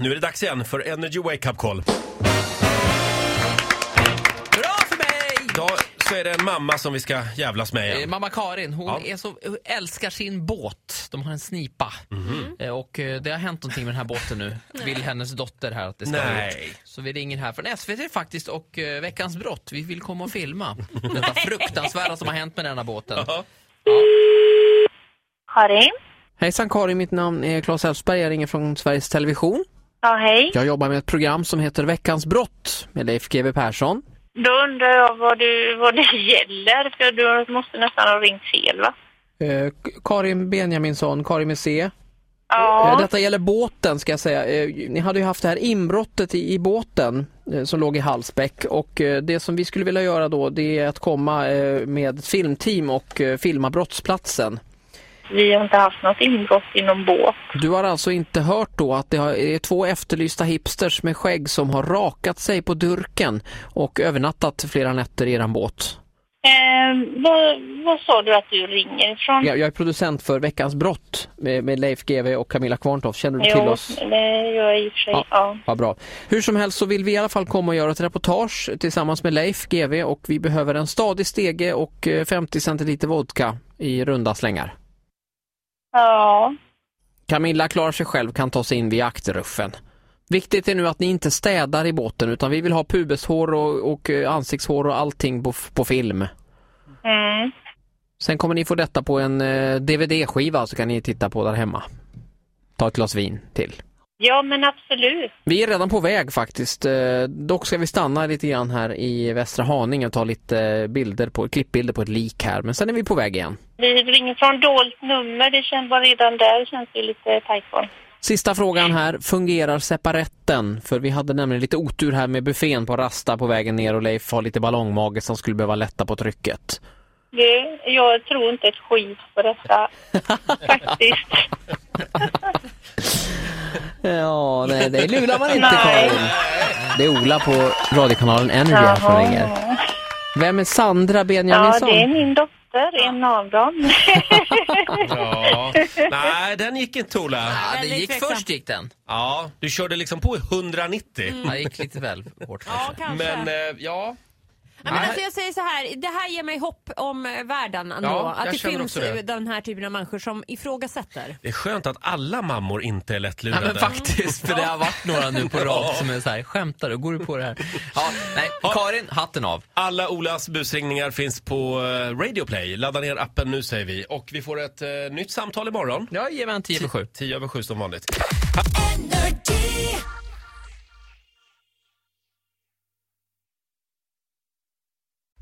Nu är det dags igen för Energy Wake Up Call. Bra för mig! Idag så är det en mamma som vi ska jävlas med Eh, igen. Mamma Karin, hon Ja. är så, hon älskar sin båt. De har en snipa. Mhm. Eh, Och eh, det har hänt någonting med den här båten nu. Vill hennes dotter här att det ska Nej. Så vi ringer här från SVT faktiskt och eh, Veckans brott. Vi vill komma och filma detta fruktansvärda som har hänt med denna båten. Ja. Karin? Hejsan Karin, mitt namn är Claes Elfsberg. Jag ringer från Sveriges Television. Ja, hej. Jag jobbar med ett program som heter Veckans brott med Leif GW Persson. Då undrar jag vad, du, vad det gäller, för du måste nästan ha ringt fel, va? Eh, Karin Benjaminsson, Karin med C. Eh, Ja. Detta gäller båten ska jag säga. Eh, Ni hade ju haft det här inbrottet i, i båten eh, som låg i Hallsbäck och eh, det som vi skulle vilja göra då det är att komma eh, med ett filmteam och eh, filma brottsplatsen. Vi har inte haft något inbrott i någon båt. Du har alltså inte hört då att det är två efterlysta hipsters med skägg som har rakat sig på durken och övernattat flera nätter i eran båt. Eh, vad, vad sa du att du ringer ifrån? Jag, jag är producent för Veckans brott med, med Leif GW och Camilla Kvarntorp. Känner du till jo, oss? det gör jag i och för sig. Ja. Ja. Ja, bra. Hur som helst så vill vi i alla fall komma och göra ett reportage tillsammans med Leif GV och vi behöver en stadig stege och eh, 50 centiliter vodka i runda slängar. Ja. Camilla klarar sig själv, kan ta sig in via akterruffen. Viktigt är nu att ni inte städar i båten utan vi vill ha pubeshår och, och eh, ansiktshår och allting på, på film. Mm. Sen kommer ni få detta på en eh, DVD-skiva så kan ni titta på där hemma. Ta ett glas vin till. Ja, men absolut. Vi är redan på väg faktiskt. Eh, Dock ska vi stanna lite grann här i Västra Haninge och ta lite eh, bilder på, klippbilder på ett lik här. Men sen är vi på väg igen. Vi ringer från dolt nummer. Det känns bara redan där känns det lite tajt på. Sista frågan här. Fungerar separetten? För vi hade nämligen lite otur här med buffén på Rasta på vägen ner och Leif har lite ballongmage som skulle behöva lätta på trycket. Det, jag tror inte ett skit på detta. Faktiskt. Ja, nej, det lurar man inte. Karin. Det är Ola på radiokanalen Energy här som ringer. Vem är Sandra Ja, Benjaminsson? det är min dotter, en av dem. Ja. Nej, den gick inte Ola. Ja, det gick först gick den. Ja, du körde liksom på i 190. Ja, det gick lite väl hårt Ja, kanske. kanske. Men eh, ja, Ja, men alltså jag säger så här, det här ger mig hopp om världen ändå. Ja, att det finns det. den här typen av människor som ifrågasätter. det är skönt att alla mammor inte är Ja, lättlurade. men faktiskt, för det har varit några nu på rad som är så här, skämtar du? Går du på det här? Ja, nej, Karin, hatten av. Alla Olas busringningar finns på eh, Radio Play. Ladda ner appen nu säger vi. Och vi får ett eh, nytt samtal imorgon. Ja, ge mig en 10 över 7. 10 över 7 som vanligt.